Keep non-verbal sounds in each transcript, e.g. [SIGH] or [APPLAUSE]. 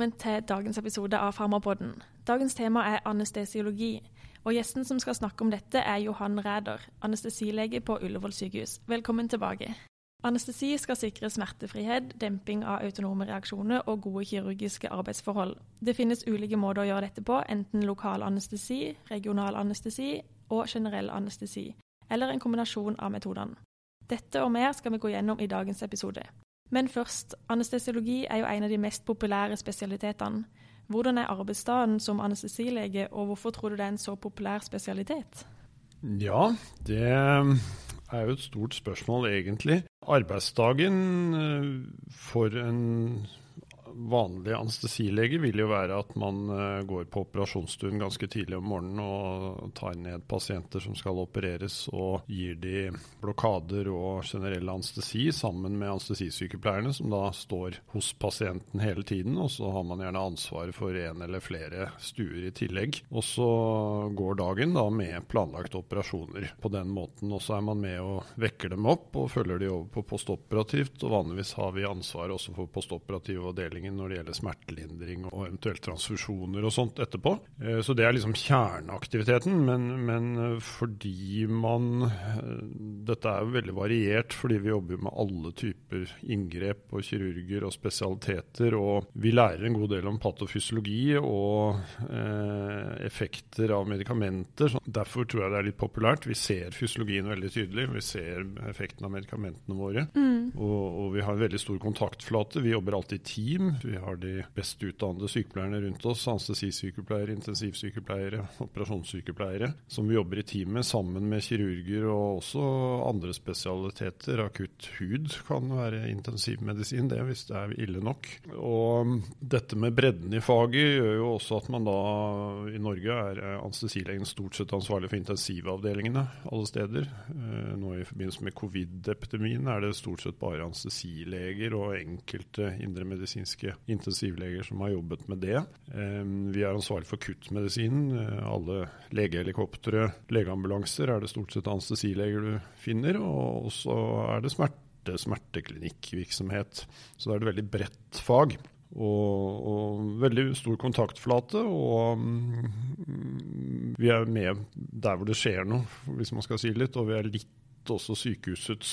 Velkommen til dagens episode av Farmapodden. Dagens tema er anestesiologi. Og Gjesten som skal snakke om dette, er Johan Ræder, anestesilege på Ullevål sykehus. Velkommen tilbake. Anestesi skal sikre smertefrihet, demping av autonome reaksjoner og gode kirurgiske arbeidsforhold. Det finnes ulike måter å gjøre dette på, enten lokal anestesi, regional anestesi og generell anestesi, eller en kombinasjon av metodene. Dette og mer skal vi gå gjennom i dagens episode. Men først, anestesiologi er jo en av de mest populære spesialitetene. Hvordan er arbeidsdagen som anestesilege, og hvorfor tror du det er en så populær spesialitet? Ja, det er jo et stort spørsmål, egentlig. Arbeidsdagen eh, for en vanlig anestesilege vil jo være at man uh, går på operasjonsstuen ganske tidlig om morgenen og tar ned pasienter som skal opereres, og gir de blokader og generell anestesi sammen med anestesisykepleierne, som da står hos pasienten hele tiden. Og så har man gjerne ansvaret for en eller flere stuer i tillegg. Og så går dagen da med planlagte operasjoner på den måten. Og så er man med og vekker dem opp og følger de over på postoperativt. Og vanligvis har vi ansvar også for postoperativ avdeling behandlingen når det gjelder smertelindring og eventuelt transfusjoner og sånt etterpå. Eh, så det er liksom kjerneaktiviteten. Men, men eh, fordi man eh, Dette er jo veldig variert fordi vi jobber med alle typer inngrep og kirurger og spesialiteter. Og vi lærer en god del om patofysiologi og eh, effekter av medikamenter. Så derfor tror jeg det er litt populært. Vi ser fysiologien veldig tydelig. Vi ser effekten av medikamentene våre. Mm. Og, og, vi har en veldig stor kontaktflate. Vi jobber alltid i team. Vi har de best utdannede sykepleierne rundt oss, anestesisykepleiere, intensivsykepleiere, operasjonssykepleiere, som vi jobber i team med sammen med kirurger og også andre spesialiteter. Akutt hud kan være intensivmedisin, det hvis det er ille nok. Og dette med bredden i faget gjør jo også at man da i Norge er anestesilegen stort sett ansvarlig for intensivavdelingene alle steder. Eh, nå i forbindelse med covid-epidemien er det stort sett bare anestesileger og enkelte indremedisinske norske intensivleger som har jobbet med det. Vi er ansvarlig for kuttmedisinen. Eh, alle legehelikoptre, legeambulanser er det stort sett anestesileger du finner. Og så er det smerte, smerteklinikkvirksomhet. Så det er et veldig bredt fag. Og, og, veldig stor kontaktflate. Og um, vi er med der hvor det skjer noe, hvis man skal si litt. Og vi er litt også sykehusets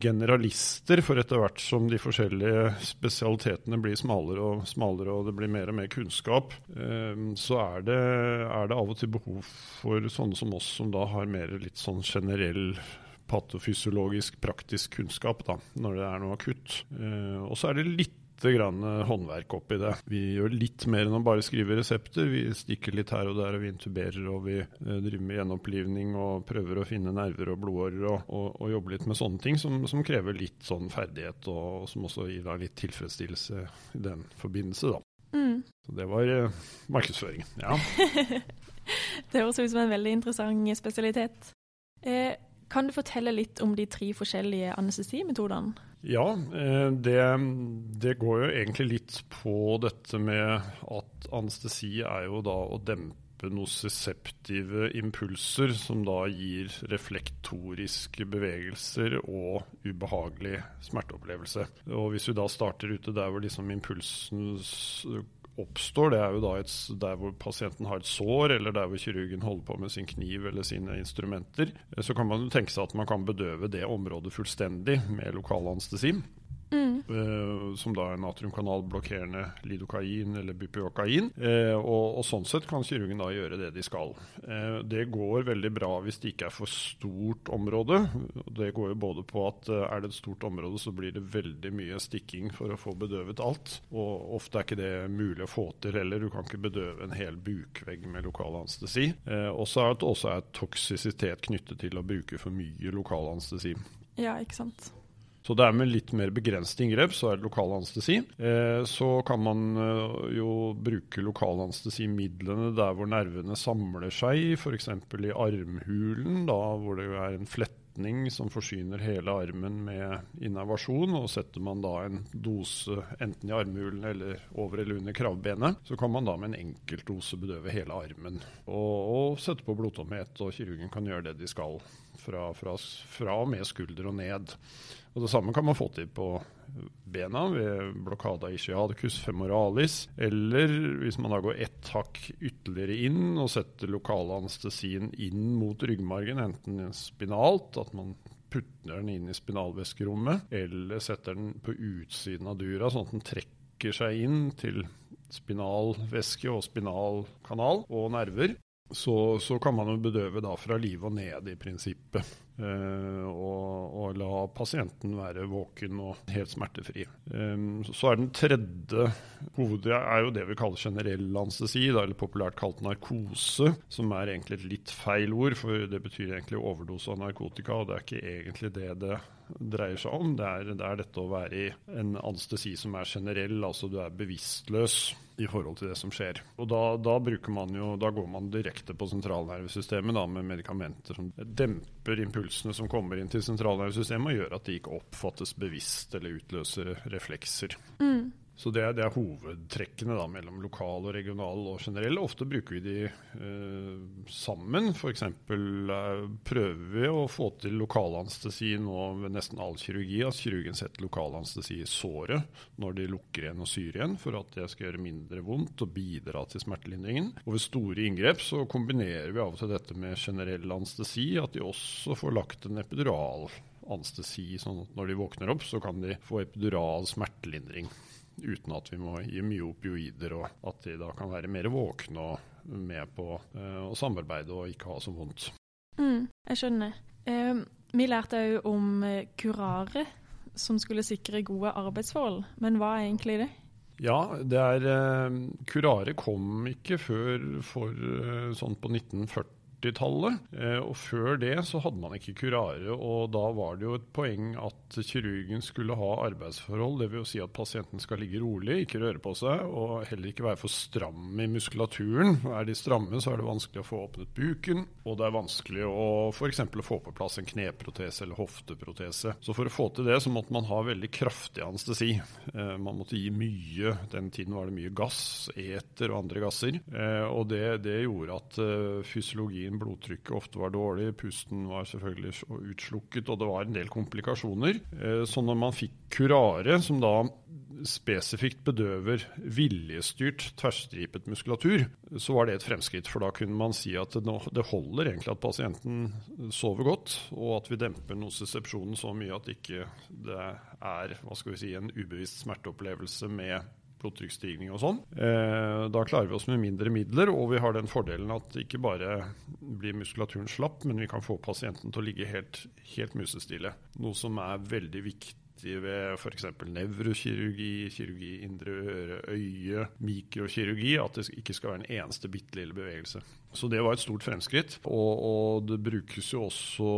generalister, for etter hvert som de forskjellige spesialitetene blir smalere og smalere og det blir mer og mer kunnskap, ehm, så er det, er det av og til behov for sånne som oss, som da har mer litt sånn generell patofysiologisk praktisk kunnskap da, når det er noe akutt. Eh, og så er det litt grann eh, håndverk oppi det. Vi gjør litt mer enn å bare skrive resepter. Vi stikker litt her og der, og vi intuberer og vi eh, driver med gjenopplivning og prøver å finne nerver og blodårer og, og, og jobber litt med sånne ting som, som krever litt sånn ferdighet, og, og som også gir deg litt tilfredsstillelse i den forbindelse, da. Mm. Så det var eh, markedsføringen. Ja. [LAUGHS] det høres ut som en veldig interessant spesialitet. Eh, kan du fortelle litt om de tre forskjellige anestesimetodene? Ja, eh, det, det, går jo egentlig litt på dette med at anestesi er jo da å dempe nosiseptive impulser, som da gir reflektoriske bevegelser og ubehagelig smerteopplevelse. Og Hvis vi da starter ute der hvor liksom impulsen oppstår, det er jo da et, der hvor pasienten har et sår, eller der hvor kirurgen holder på med sin kniv eller sine instrumenter. Så kan man jo tenke seg at man kan bedøve det området fullstendig med lokal anestesi. Mm. Uh, som da er natriumkanalblokkerende lidokain eller bupivacain. Uh, og, og, sånn sett kan kirurgen da gjøre det de skal. Uh, det går veldig bra hvis det ikke er for stort område. Det går jo både på at er det et stort område, så blir det veldig mye stikking for å få bedøvet alt. Og ofte er ikke det mulig å få til heller. Du kan ikke bedøve en hel bukvegg med lokal anestesi. og så er det også toksisitet knyttet til å bruke for mye lokal anestesi. Ja, ikke sant. Så det er med litt mer begrenset inngrep, så er det lokal anestesi. Eh, så kan man eh, jo bruke lokal anestesimidlene der hvor nervene samler seg, f.eks. i armhulen, da hvor det er en fletning som forsyner hele armen med innervasjon. Og setter man da en dose enten i armhulen eller over eller under kravbenet, så kan man da med en enkeltdose bedøve hele armen. Og, og sette på blodtomhet, og kirurgen kan gjøre det de skal fra, fra, fra og med skulder og ned. Og Det samme kan man få til på bena ved blokade av ischiadicus femoralis. Eller hvis man da går ett hakk ytterligere inn og setter lokalanestesien inn mot ryggmargen, enten spinalt, at man putter den inn i spinalvæskerommet, eller setter den på utsiden av dura, sånn at den trekker seg inn til spinalvæske og spinalkanal og nerver så, så, kan man jo bedøve da fra livet og ned, i prinsippet. Eh, og, og, la pasienten være våken og helt smertefri. Eh, så er den tredje hovedet er jo det vi kaller generell anestesi, eller populært kalt narkose. Som er egentlig et litt feil ord, for det betyr egentlig overdose av narkotika. Og det er ikke egentlig det det dreier seg om. Det er, det er dette å være i en anestesi som er generell, altså du er bevisstløs i forhold til det som skjer. Og da, da, jo, da går man direkte på sentralnervesystemet da, med medikamenter som demper impulsene som kommer inn til sentralnervesystemet og gjør at de ikke oppfattes bevisst eller utløser reflekser. Mm. Så det er, det er, hovedtrekkene da, mellom lokal og regional og generell. Ofte bruker vi de eh, sammen. F.eks. Eh, prøver vi å få til lokalanestesi nå ved nesten all kirurgi. At kirurgen setter lokalanestesi i såret når de lukker igjen og syr igjen, for at det skal gjøre mindre vondt og bidra til smertelindringen. Og ved store inngrep så kombinerer vi av og til dette med generell anestesi, at de også får lagt en epidural anestesi, sånn at når de våkner opp, så kan de få epidural smertelindring uten at vi må gi mye opioider, og at de da kan være mer våkne og med på uh, å samarbeide og ikke ha så vondt. Mm, jeg skjønner. Uh, vi lærte òg om uh, kurare, som skulle sikre gode arbeidsforhold. Men hva er egentlig det? Ja, det er Kurare kom ikke før for sånn på 1940 40-tallet. Eh, og før det så hadde man ikke kurare, og da var det jo et poeng at kirurgen skulle ha arbeidsforhold. Dvs. Si at pasienten skal ligge rolig, ikke røre på seg, og heller ikke være for stram i muskulaturen. Er de stramme, så er det vanskelig å få åpnet buken, og det er vanskelig å f.eks. få på plass en kneprotese eller hofteprotese. Så for å få til det, så måtte man ha veldig kraftig anestesi. Eh, man måtte gi mye. Den tiden var det mye gass, eter og andre gasser. Eh, og det, det gjorde at fysiologien energien, blodtrykket ofte var dårlig, pusten var selvfølgelig utslukket, og det var en del komplikasjoner. Eh, så når man fikk kurare, som da spesifikt bedøver viljestyrt tverrstripet muskulatur, så var det et fremskritt. For da kunne man si at det holder egentlig at pasienten sover godt, og at vi demper nosesepsjonen så mye at ikke det er hva skal vi si, en ubevisst smerteopplevelse med blodtrykksstigning og sånn. Eh, da klarer vi oss med mindre midler, og vi har den fordelen at ikke bare blir muskulaturen slapp, men vi kan få pasienten til å ligge helt, helt musestille. Noe som er veldig viktig ved f.eks. nevrokirurgi, kirurgi indre øre, øye, mikrokirurgi, at det ikke skal være en eneste bitte lille bevegelse. Så det var et stort fremskritt. Og, og, det brukes jo også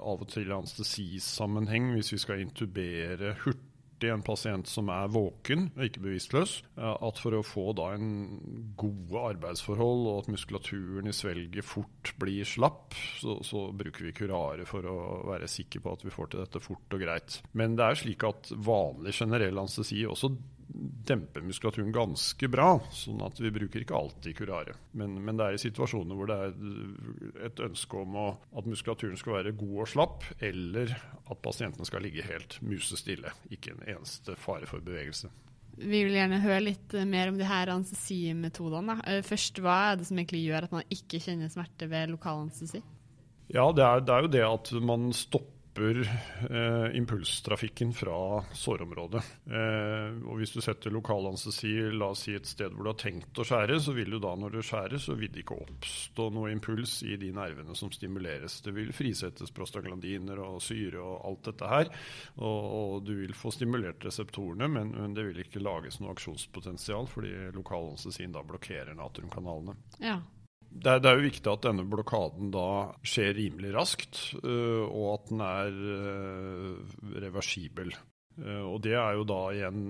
av og til i anestesisammenheng hvis vi skal intubere hurtig i en pasient som er våken og ikke bevisstløs, at for å få da en gode arbeidsforhold og at muskulaturen i svelget fort blir slapp, så, så bruker vi kurare for å være sikre på at vi får til dette fort og greit. Men det er slik at vanlig generell anestesi også demper muskulaturen ganske bra, sånn at vi bruker ikke alltid kurare. Men, men, det er i situasjoner hvor det er et ønske om å, at muskulaturen skal være god og slapp, eller at pasienten skal ligge helt musestille. Ikke en eneste fare for bevegelse. Vi vil gjerne høre litt mer om de her anestesimetodene. Eh, først, Hva er det som egentlig gjør at man ikke kjenner smerte ved lokal anestesi? Ja, det er, det er jo det at man stopper stopper eh, impulstrafikken fra sårområdet. Eh, og Hvis du setter lokalanestesi la oss si et sted hvor du har tenkt å skjære, så vil du da når du skjærer, så vil det ikke oppstå noe impuls i de nervene som stimuleres. Det vil frisettes prostaglandiner og syre og alt dette her. Og, og du vil få stimulert reseptorene, men, men, det vil ikke lages noe aksjonspotensial fordi lokalanestesien da blokkerer natriumkanalene. Ja det er, det er, jo viktig at denne blokaden da skjer rimelig raskt, uh, og at den er uh, reversibel. Uh, og det er jo da igjen,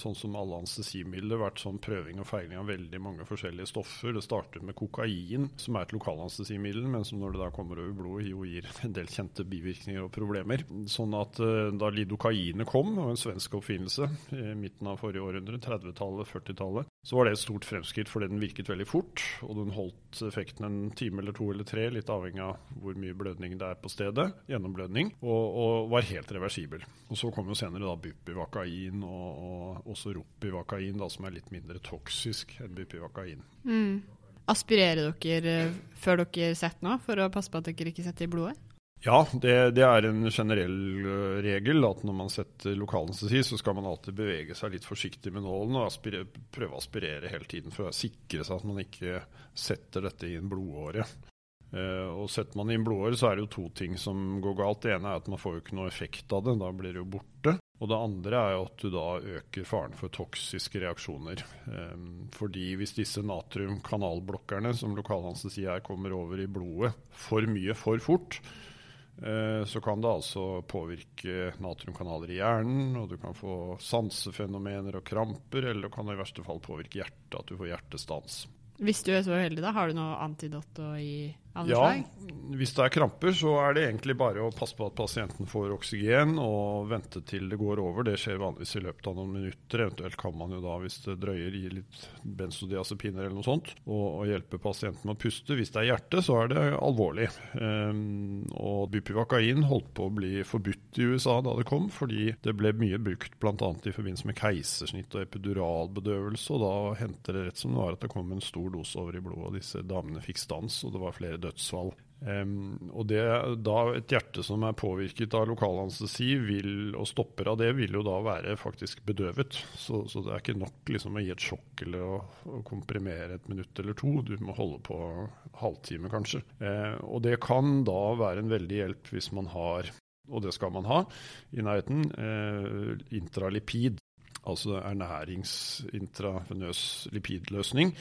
sånn som alle anestesimidler, vært sånn prøving og feiling av veldig mange forskjellige stoffer. Det starter med kokain, som er et lokalanestesimiddel, men som når det da kommer over blodet, jo gir en del kjente bivirkninger og problemer. Sånn at da lidokainet kom, og en svensk oppfinnelse i midten av forrige århundre, 30-tallet, 40-tallet, Så var det et stort fremskritt fordi den virket veldig fort, og den holdt effekten en time eller to eller tre, litt avhengig av hvor mye blødning det er på stedet, gjennomblødning, og, og var helt reversibel. Og Så kom jo senere da bupivakain og, og også ropivakain, da, som er litt mindre toksisk enn bupivakain. Mm. Aspirerer dere før dere setter noe, for å passe på at dere ikke setter i blodet? Ja, det, det, er en generell uh, regel at når man setter lokalanestesi, så skal man alltid bevege seg litt forsiktig med nålen og aspire, prøve å aspirere hele tiden for å sikre seg at man ikke setter dette i en blodåre. Uh, og Setter man i en blodåre, så er det jo to ting som går galt. Det ene er at man får jo ikke noe effekt av det, da blir det jo borte. Og det andre er jo at du da øker faren for toksiske reaksjoner. Um, fordi hvis disse natriumkanalblokkerne som lokalanestesi er, kommer over i blodet for mye for fort, Eh, så kan det altså påvirke natriumkanaler i hjernen, og du kan få sansefenomener og kramper, eller det kan i verste fall påvirke hjertet, at du får hjertestans. Hvis du er så uheldig, da, har du noe antidotto å gi ja, hvis det er kramper, så er det egentlig bare å passe på at pasienten får oksygen og vente til det går over. Det skjer vanligvis i løpet av noen minutter. Eventuelt kan man jo da, hvis det drøyer, gi litt benzodiazepiner eller noe sånt. Og, og, hjelpe pasienten med å puste. Hvis det er hjerte, så er det alvorlig. Um, og bupivakain holdt på å bli forbudt i USA da det kom, fordi det ble mye brukt bl.a. i forbindelse med keisersnitt og epiduralbedøvelse. Og da hendte det rett som det var at det kom en stor dose over i blodet, og disse damene fikk stans, og det var flere dødsfall. Um, og det, da Et hjerte som er påvirket av lokalanestesi vil, og stopper av det, vil jo da være faktisk bedøvet. Så, så det er ikke nok liksom, å gi et sjokk eller å, å, komprimere et minutt eller to. Du må holde på halvtime kanskje. Uh, og det kan da være en veldig hjelp hvis man har, og det skal man ha i nærheten, eh, intralipid. Altså ernæringsintravenøs lipidløsning.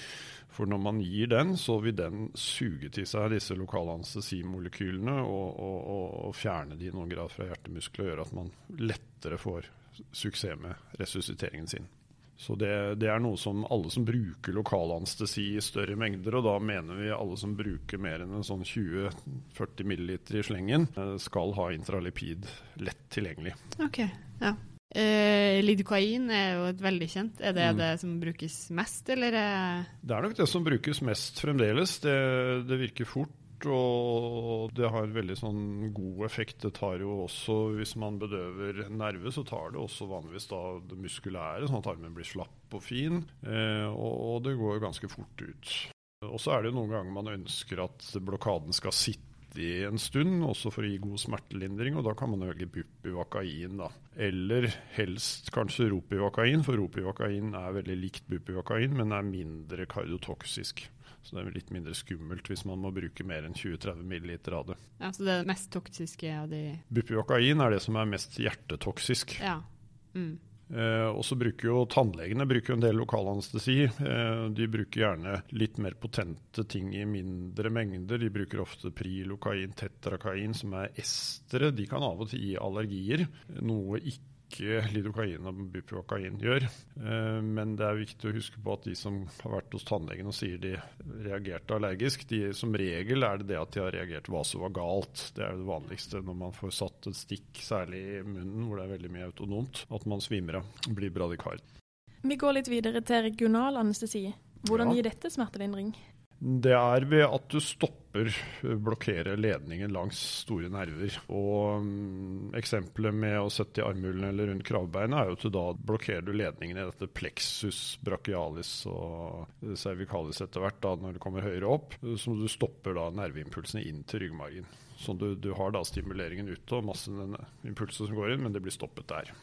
For når man gir den, så vil den suge til seg disse lokale anestesimolekylene og, og, og, og fjerne de i noen grad fra hjertemuskler og gjøre at man lettere får suksess med resusciteringen sin. Så det, det, er noe som alle som bruker lokalanestesi i større mengder, og da mener vi alle som bruker mer enn en sånn 20-40 ml i slengen, eh, skal ha intralipid lett tilgjengelig. Ok, ja. Uh, Lidokain er jo et veldig kjent. Er det mm. det som brukes mest, eller? Det er nok det som brukes mest fremdeles. Det, det, virker fort, og det har veldig sånn god effekt. Det tar jo også, hvis man bedøver nerve, så tar det også vanligvis da det muskulære, sånn at armen blir slapp og fin. Uh, og, det går ganske fort ut. Og så er det noen ganger man ønsker at blokaden skal sitte i en stund, også for å gi god smertelindring. Og da kan man velge bupivakain, da. Eller helst kanskje ropivakain, for ropivakain er veldig likt bupivakain, men er mindre kardiotoksisk. Så det er litt mindre skummelt hvis man må bruke mer enn 20-30 ml av det. Ja, Så det mest toksiske av de Bupivakain er det som er mest hjertetoksisk. Ja. Mm. Eh, og så bruker jo Tannlegene bruker en del lokalanestesi. Eh, de bruker gjerne litt mer potente ting i mindre mengder. De bruker ofte prilokain, tetrakain, som er estere. De kan av og til gi allergier, noe ikke ikke lidokain og buprokain gjør. Eh, men det er viktig å huske på at de som har vært hos tannlegen og sier de reagerte allergisk, de, som regel er det det at de har reagert vasovagalt. Det er det vanligste når man får satt et stikk, særlig i munnen hvor det er veldig mye autonomt, at man svimer av, blir bradikard. Vi går litt videre til regional anestesi. Hvordan ja. gir dette smertelindring? Det er ved at du stopper, eh, blokkerer ledningen langs store nerver. Og um, Eksempelet med å sette i armhulen eller rundt kravbeinet er jo at du da blokkerer du ledningen i dette plexus brachialis og cervicalis etter hvert, da, når du kommer høyere opp. som du stopper da nerveimpulsene inn til ryggmargen. Så du, du har da stimuleringen ute og masse impulser som går inn, men det blir stoppet der.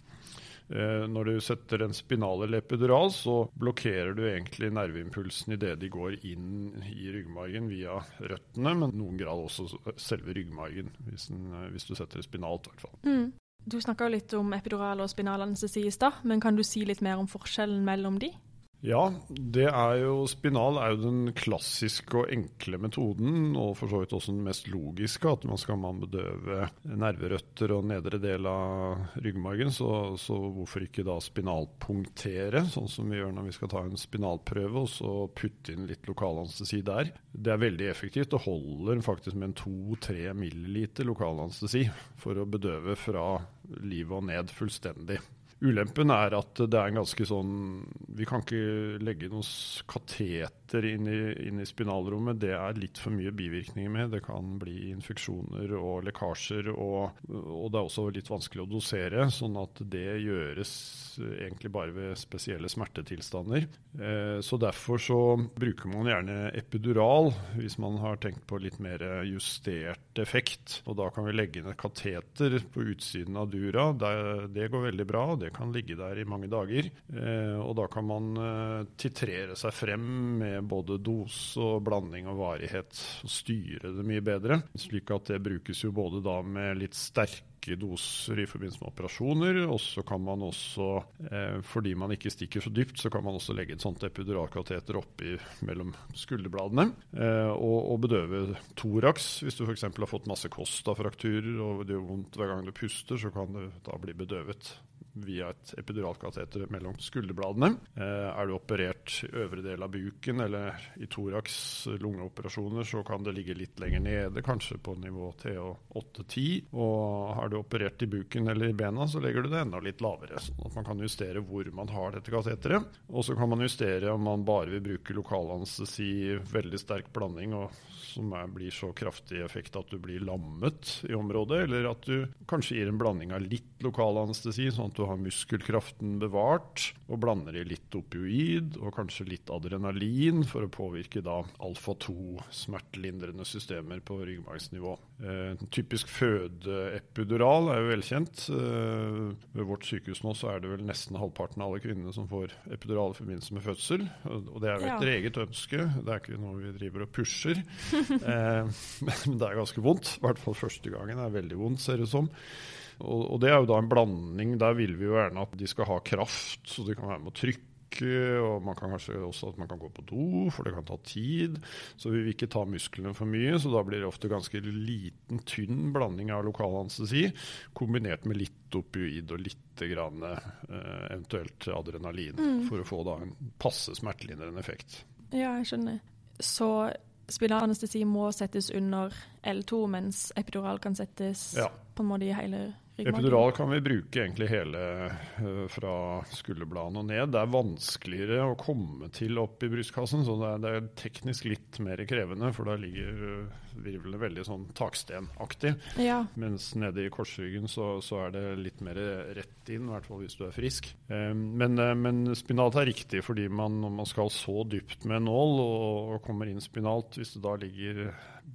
Eh, når du setter en spinal eller epidural, så blokkerer du egentlig nerveimpulsen idet de går inn i ryggmargen via røttene, men noen grad også selve ryggmargen, hvis, den, eh, hvis du setter det spinalt. i hvert fall. Mm. Du snakka litt om epidural og spinal anestesi i stad, men kan du si litt mer om forskjellen mellom de? Ja, det er jo spinal er jo den klassiske og enkle metoden, og for så vidt også den mest logiske. At man skal man bedøve nerverøtter og nedre del av ryggmargen, så, så, hvorfor ikke da spinalpunktere, sånn som vi gjør når vi skal ta en spinalprøve, og så putte inn litt lokalanestesi der. Det er veldig effektivt. Det holder faktisk med en 2-3 milliliter lokalanestesi for å bedøve fra livet og ned fullstendig. Ulempen er at det er en ganske sånn Vi kan ikke legge noen kateter inn i, inn i spinalrommet. Det er litt for mye bivirkninger med. Det kan bli infeksjoner og lekkasjer. Og, og det er også litt vanskelig å dosere, sånn at det gjøres egentlig bare ved spesielle smertetilstander. Eh, så derfor så bruker man gjerne epidural hvis man har tenkt på litt mer justert effekt. Og da kan vi legge inn et kateter på utsiden av dura. Det, det går veldig bra. Det kan ligge der i mange dager. Eh, og da kan man eh, titrere seg frem med både dose og blanding og varighet. Og styre det mye bedre. Slik at det brukes jo både da med litt sterke doser i forbindelse med operasjoner. Og så kan man også, eh, fordi man ikke stikker så dypt, så kan man også legge et sånt epiduralkateter oppi mellom skulderbladene. Eh, og, og, bedøve thorax. Hvis du f.eks. har fått masse Kosta-frakturer og det gjør vondt hver gang du puster, så kan du da bli bedøvet via et epiduralkateter mellom skulderbladene. Eh, er du operert i øvre del av buken eller i thorax lungeoperasjoner, så kan det ligge litt lenger nede, kanskje på nivå TH8-10. Og har du operert i buken eller i bena, så legger du det enda litt lavere. sånn at man kan justere hvor man har dette kateteret. Og så kan man justere om man bare vil bruke lokalanestesi, veldig sterk blanding, og som er, blir så kraftig effekt at du blir lammet i området, eller at du kanskje gir en blanding av litt lokalanestesi, sånn at du har muskelkraften bevart, og blander i litt opioid og kanskje litt adrenalin for å påvirke da alfa-2-smertelindrende systemer på ryggmargsnivå. Eh, typisk fødeepidural er jo velkjent. Eh, ved vårt sykehus nå så er det vel nesten halvparten av alle kvinnene som får epidural i forbindelse med fødsel. Og det er jo et ja. eget ønske, det er ikke noe vi driver og pusher. eh, [LAUGHS] men det er ganske vondt. I hvert fall første gangen er veldig vondt, ser det ut som. Og, og, det er jo da en blanding. Der vil vi jo gjerne at de skal ha kraft, så de kan være med å trykke. Og man kan kanskje også at man kan gå på do, for det kan ta tid. Så vi vil ikke ta musklene for mye, så da blir det ofte ganske liten, tynn blanding av lokal anestesi kombinert med litt opioid og litt grann, eh, eventuelt adrenalin, mm. for å få da en passe smertelindrende effekt. Ja, jeg skjønner. Så spinalanestesi må settes under L2, mens epidural kan settes ja. på en måte i hele Epidural kan vi bruke egentlig hele uh, fra skulderbladene og ned. Det er vanskeligere å komme til opp i brystkassen, så det er, det er teknisk litt mer krevende. For da ligger uh, virvlene veldig sånn takstenaktig. Ja. Mens nede i korsryggen så, så, er det litt mer rett inn, i hvert fall hvis du er frisk. Um, men, uh, men, spinalt er riktig fordi man, når man skal så dypt med nål og, og kommer inn spinalt, hvis det da ligger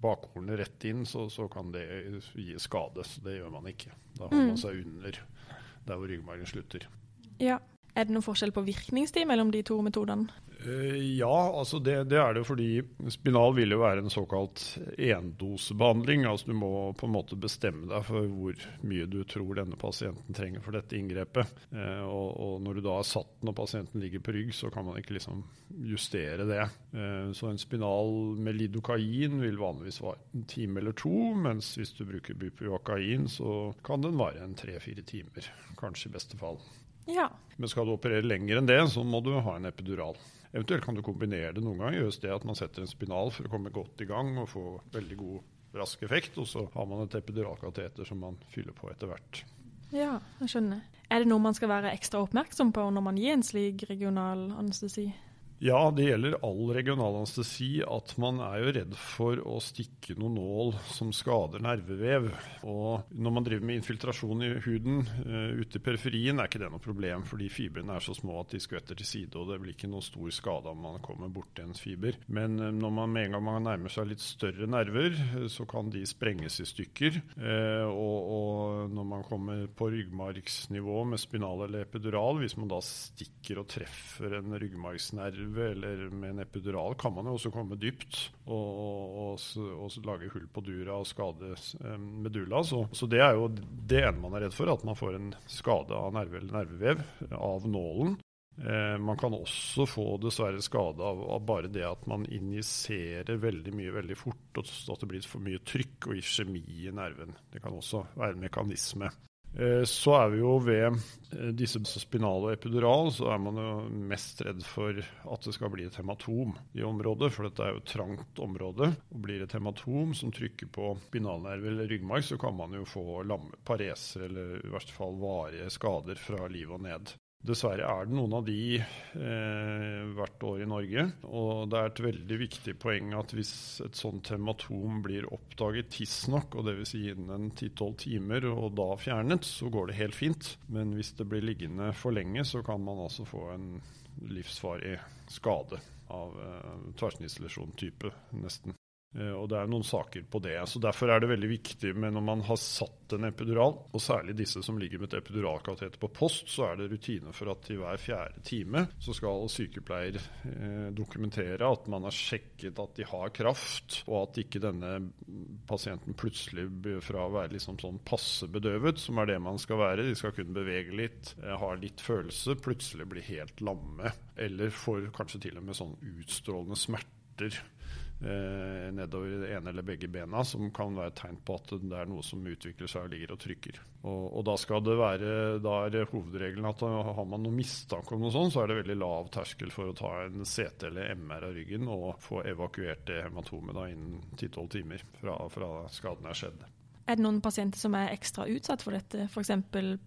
bakhornet rett inn, så, så, kan det gi skade. Så det gjør man ikke. Da holder mm. man seg under der hvor ryggmargen slutter. Ja. Er det noen forskjell på virkningstid mellom de to metodene? Uh, ja, altså det, det, er det fordi spinal vil jo være en såkalt endosebehandling. Altså du må på en måte bestemme deg for hvor mye du tror denne pasienten trenger for dette inngrepet. Uh, og, og, når du da har satt når pasienten ligger på rygg, så kan man ikke liksom justere det. Uh, så en spinal med lidokain vil vanligvis vare en time eller to, mens hvis du bruker bupivacain, så kan den vare en tre-fire timer, kanskje i beste fall. Ja. Men skal du operere lenger enn det, så må du ha en epidural. Eventuelt kan du kombinere det noen ganger. Gjøres det at man setter en spinal for å komme godt i gang og få veldig god, rask effekt. Og så har man et epiduralkateter som man fyller på etter hvert. Ja, jeg skjønner. Er det noe man skal være ekstra oppmerksom på når man gir en slik regional anestesi? Ja, det gjelder all regional anestesi at man er jo redd for å stikke noen nål som skader nervevev. Og når man driver med infiltrasjon i huden uh, ute i periferien, er ikke det noe problem, fordi fibrene er så små at de skvetter til side, og det blir ikke noe stor skade om man kommer borti en fiber. Men uh, når man med en gang man nærmer seg litt større nerver, uh, så kan de sprenges i stykker. Og, og, når man kommer på ryggmargsnivå med spinal eller epidural, hvis man da stikker og treffer en ryggmargsnerve nerve eller med en epidural kan man jo også komme dypt og, og, og, lage hull på dura og skade eh, medulla. Så, så, det er jo det ene man er redd for, at man får en skade av nerve eller nervevev av nålen. Eh, man kan også få dessverre skade av, av, bare det at man injiserer veldig mye veldig fort, og at det blir for mye trykk og iskjemi i nerven. Det kan også være en mekanisme. Eh, så er vi jo ved eh, disse spinal og epidural, så er man jo mest redd for at det skal bli et hematom i området. For dette er jo et trangt område. Og blir et hematom som trykker på spinalnerve eller ryggmarg, så kan man jo få pareser eller i verste fall varige skader fra livet og ned. Dessverre er det noen av de eh, hvert år i Norge. Og det er et veldig viktig poeng at hvis et sånt hematom blir oppdaget tidsnok, og dvs. Si innen 10-12 timer, og da fjernet, så går det helt fint. Men hvis det blir liggende for lenge, så kan man altså få en livsfarlig skade av eh, tverrsnittslesjon-type, nesten. Eh, og det er noen saker på det. så Derfor er det veldig viktig men når man har satt en epidural, og særlig disse som ligger med et epiduralkateter på post, så er det rutine for at i hver fjerde time så skal sykepleier eh, dokumentere at man har sjekket at de har kraft, og at ikke denne pasienten plutselig fra å være liksom sånn passe bedøvet, som er det man skal være, de skal kunne bevege litt, eh, ha litt følelse, plutselig bli helt lamme. Eller får kanskje til og med sånn utstrålende smerter eh, nedover i det ene eller begge bena, som kan være et tegn på at det er noe som utvikler seg og ligger og trykker. Og, og da være, da er hovedregelen at har man noe mistanke om noe sånt, så er det veldig lav terskel for å ta en CT eller MR av ryggen og få evakuert det hematomet da innen 10-12 timer fra, fra skaden er skjedd. Er det noen pasienter som er ekstra utsatt for dette, f.eks.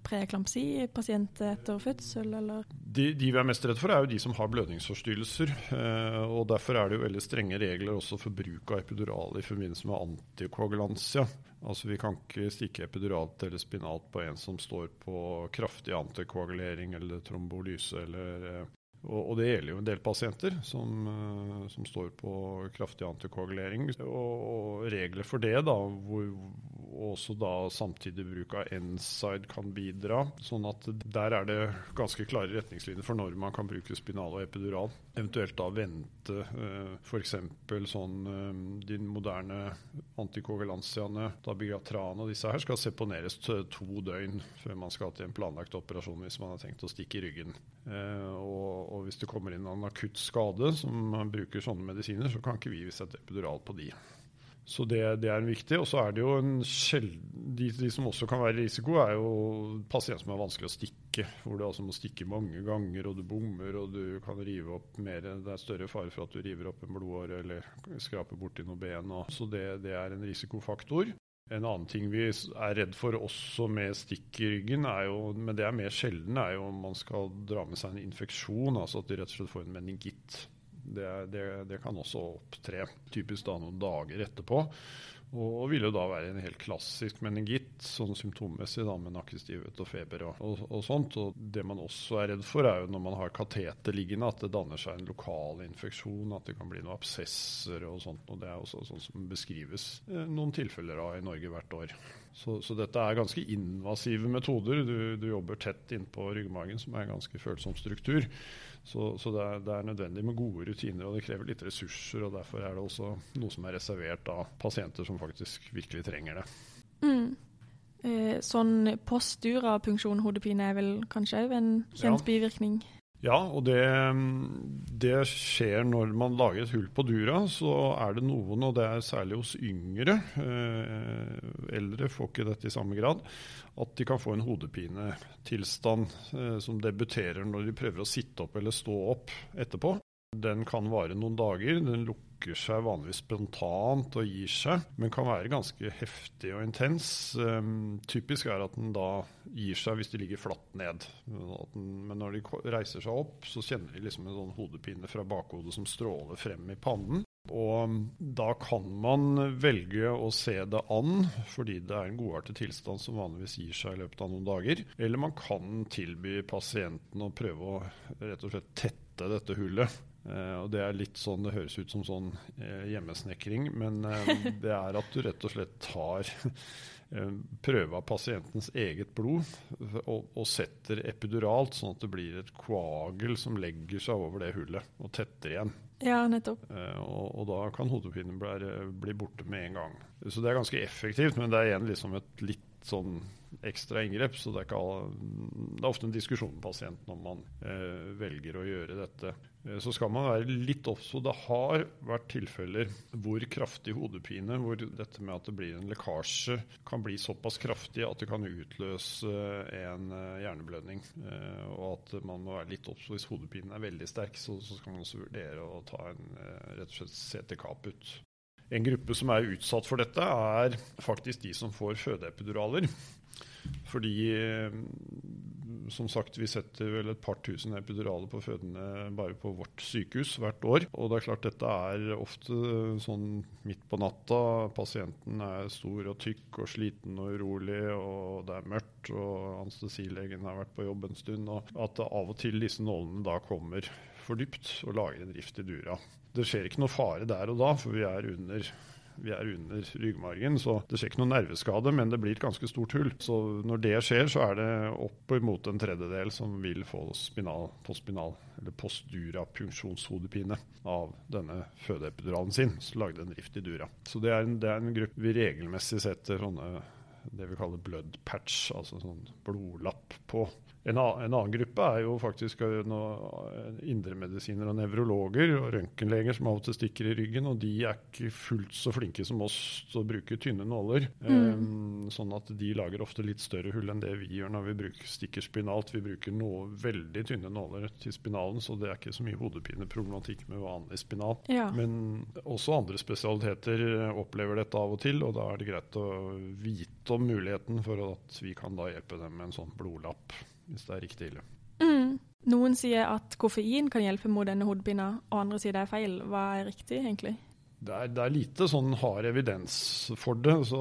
preeklampsi, pasienter etter fødsel, eller? De, de, vi er mest redd for, er jo de som har blødningsforstyrrelser. Eh, og Derfor er det jo veldig strenge regler også for bruk av epidural i forbindelse med antikoagulansia. Altså Vi kan ikke stikke epiduralt eller spinalt på en som står på kraftig antikoagulering eller trombolyse eller eh, og, det gjelder jo en del pasienter som, uh, som står på kraftig antikoagulering. Og, og, regler for det, da, hvor også da samtidig bruk av NSIDE kan bidra. Sånn at der er det ganske klare retningslinjer for når man kan bruke spinal og epidural. Eventuelt da vente uh, f.eks. sånn uh, de moderne antikoagulansiaene, dabigatran og disse her, skal seponeres to døgn før man skal til en planlagt operasjon hvis man har tenkt å stikke i ryggen. Og og hvis det kommer inn en akutt skade som bruker sånne medisiner, så kan ikke vi sette epidural på de. Så det, det er viktig. Og så er det jo en de, de, som også kan være risiko, er jo pasienter som er vanskelig å stikke. Hvor du altså må stikke mange ganger, og du bommer, og du kan rive opp mer. Det er større fare for at du river opp en blodåre eller skraper borti noen ben. Og, så det, det er en risikofaktor. En annen ting vi er redd for også med stikk i ryggen, er jo, men det er mer sjelden, er jo om man skal dra med seg en infeksjon. Altså at de rett og slett får en meningitt. Det, det, det kan også opptre, typisk da noen dager etterpå. Og, ville da være en helt klassisk meningitt, sånn symptommessig, da, med nakkestivhet og feber og, og, og, sånt. Og det man også er redd for, er jo når man har kateter liggende, at det danner seg en lokal infeksjon, at det kan bli noen absesser og sånt. Og det er også sånn som beskrives eh, noen tilfeller av i Norge hvert år. Så, så dette er ganske invasive metoder. Du, du jobber tett innpå ryggmagen, som er en ganske følsom struktur. Så, så det, er, det, er, nødvendig med gode rutiner, og det krever litt ressurser. og Derfor er det også noe som er reservert av pasienter som faktisk virkelig trenger det. Mm. Eh, sånn postdura-punksjon hodepine er vel kanskje òg en kjent ja. bivirkning? Ja, og det, det, skjer når man lager et hull på dura. Så er det noen, og det er særlig hos yngre, eh, eldre får ikke dette i samme grad, at de kan få en hodepinetilstand eh, som debuterer når de prøver å sitte opp eller stå opp etterpå. Den kan vare noen dager. Den lukker seg vanligvis spontant og gir seg, men kan være ganske heftig og intens. Um, typisk er at den da gir seg hvis de ligger flatt ned. Den, men når de reiser seg opp, så kjenner de liksom en sånn hodepine fra bakhodet som stråler frem i pannen. Og da kan man velge å se det an, fordi det er en godartet tilstand som vanligvis gir seg i løpet av noen dager. Eller man kan tilby pasienten å prøve å rett og slett tette dette hullet. Uh, og Det er litt sånn, det høres ut som sånn uh, hjemmesnekring, men uh, det er at du rett og slett tar [LAUGHS] prøve av pasientens eget blod og, og, setter epiduralt, sånn at det blir et koagel som legger seg over det hullet og tetter igjen. Ja, nettopp. Og, og, da kan hodepinen bli, bli, borte med en gang. Så det er ganske effektivt, men det er igjen liksom et litt sånn ekstra inngrep. Så det er, all, det er ofte en diskusjon med pasienten om man eh, velger å gjøre dette. Eh, så skal man være litt obs Det har vært tilfeller hvor kraftig hodepine, hvor dette med at det blir en lekkasje, kan bli såpass kraftig at det kan utløse en eh, hjerneblødning. Eh, og at man må være litt obs hvis hodepinen er veldig sterk, så, så skal man også vurdere å ta en rett og slett CT-kap ut. En gruppe som er utsatt for dette, er faktisk de som får fødeepiduraler. Fordi eh, som sagt, vi setter vel et par tusen epiduraler på fødende bare på vårt sykehus hvert år. Og det er klart dette er ofte sånn midt på natta. Pasienten er stor og tykk og sliten og urolig, og det er mørkt, og anestesilegen har vært på jobb en stund. Og at av og til disse nålene da kommer for dypt og lager en rift i dura. Det skjer ikke noe fare der og da, for vi er under vi er under ryggmargen, så det skjer ikke noen nerveskade, men det blir et ganske stort hull. Så når det skjer, så er det opp mot en tredjedel som vil få spinal, postspinal, eller postdura punksjonshodepine av denne fødeepiduralen sin. som lagde en rift i dura. Så det er en, det er en gruppe vi regelmessig setter sånne det vi kaller blood patch, altså sånn blodlapp på. En, en, annen gruppe er jo faktisk eh, indremedisiner og nevrologer og røntgenleger som av og til stikker i ryggen, og de er ikke fullt så flinke som oss til å bruke tynne nåler. Mm. Um, sånn at de lager ofte litt større hull enn det vi gjør når vi bruker, stikker spinalt. Vi bruker noe veldig tynne nåler til spinalen, så det er ikke så mye hodepineproblematikk med vanlig spinal. Ja. Men også andre spesialiteter opplever dette av og til, og da er det greit å vite om muligheten for at vi kan da hjelpe dem med en sånn blodlapp hvis det er riktig ille. Mm. Noen sier at koffein kan hjelpe mot denne hodepina, og andre sier det er feil. Hva er riktig, egentlig? Det er, det er, lite sånn hard evidens for det. Så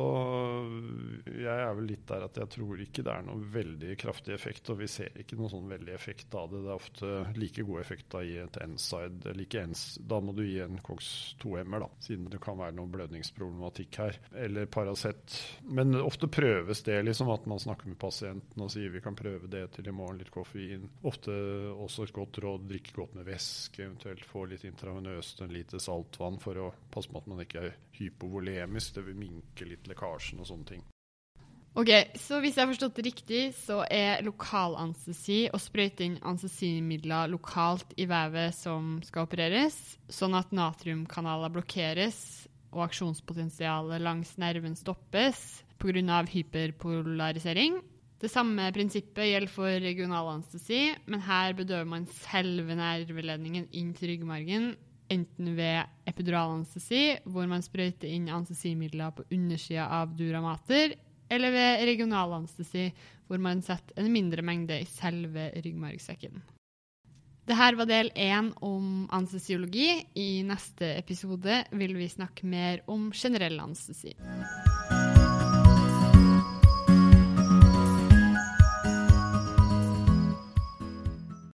jeg er vel litt der at jeg tror ikke det er noe veldig kraftig effekt. Og vi ser ikke noe sånn veldig effekt av det. Det er ofte like god effekt av å gi et NSIDE. Like da må du gi en COX-2-MR, da, siden det kan være noe blødningsproblematikk her. Eller Paracet. Men ofte prøves det, liksom, at man snakker med pasienten og sier vi kan prøve det til i morgen, litt koffein. Ofte også et godt råd, drikke godt med væske, eventuelt få litt intravenøst, en lite saltvann for å Passe på at man ikke er hypovolemisk, det vil minke litt lekkasjen og sånne ting. Ok, så Hvis jeg har forstått det riktig, så er lokalanestesi å sprøyte inn anestesimidler lokalt i vevet som skal opereres, sånn at natriumkanaler blokkeres og aksjonspotensialet langs nerven stoppes pga. hyperpolarisering. Det samme prinsippet gjelder for regionalanestesi, men her bedøver man selve nerveledningen inn til ryggmargen enten ved epiduralanestesi, hvor man sprøyter inn anestesimidler på undersida av duramater, eller ved regionalanestesi, hvor man setter en mindre mengde i selve ryggmargsekken. Dette var del én om anestesiologi. I neste episode vil vi snakke mer om generell anestesi.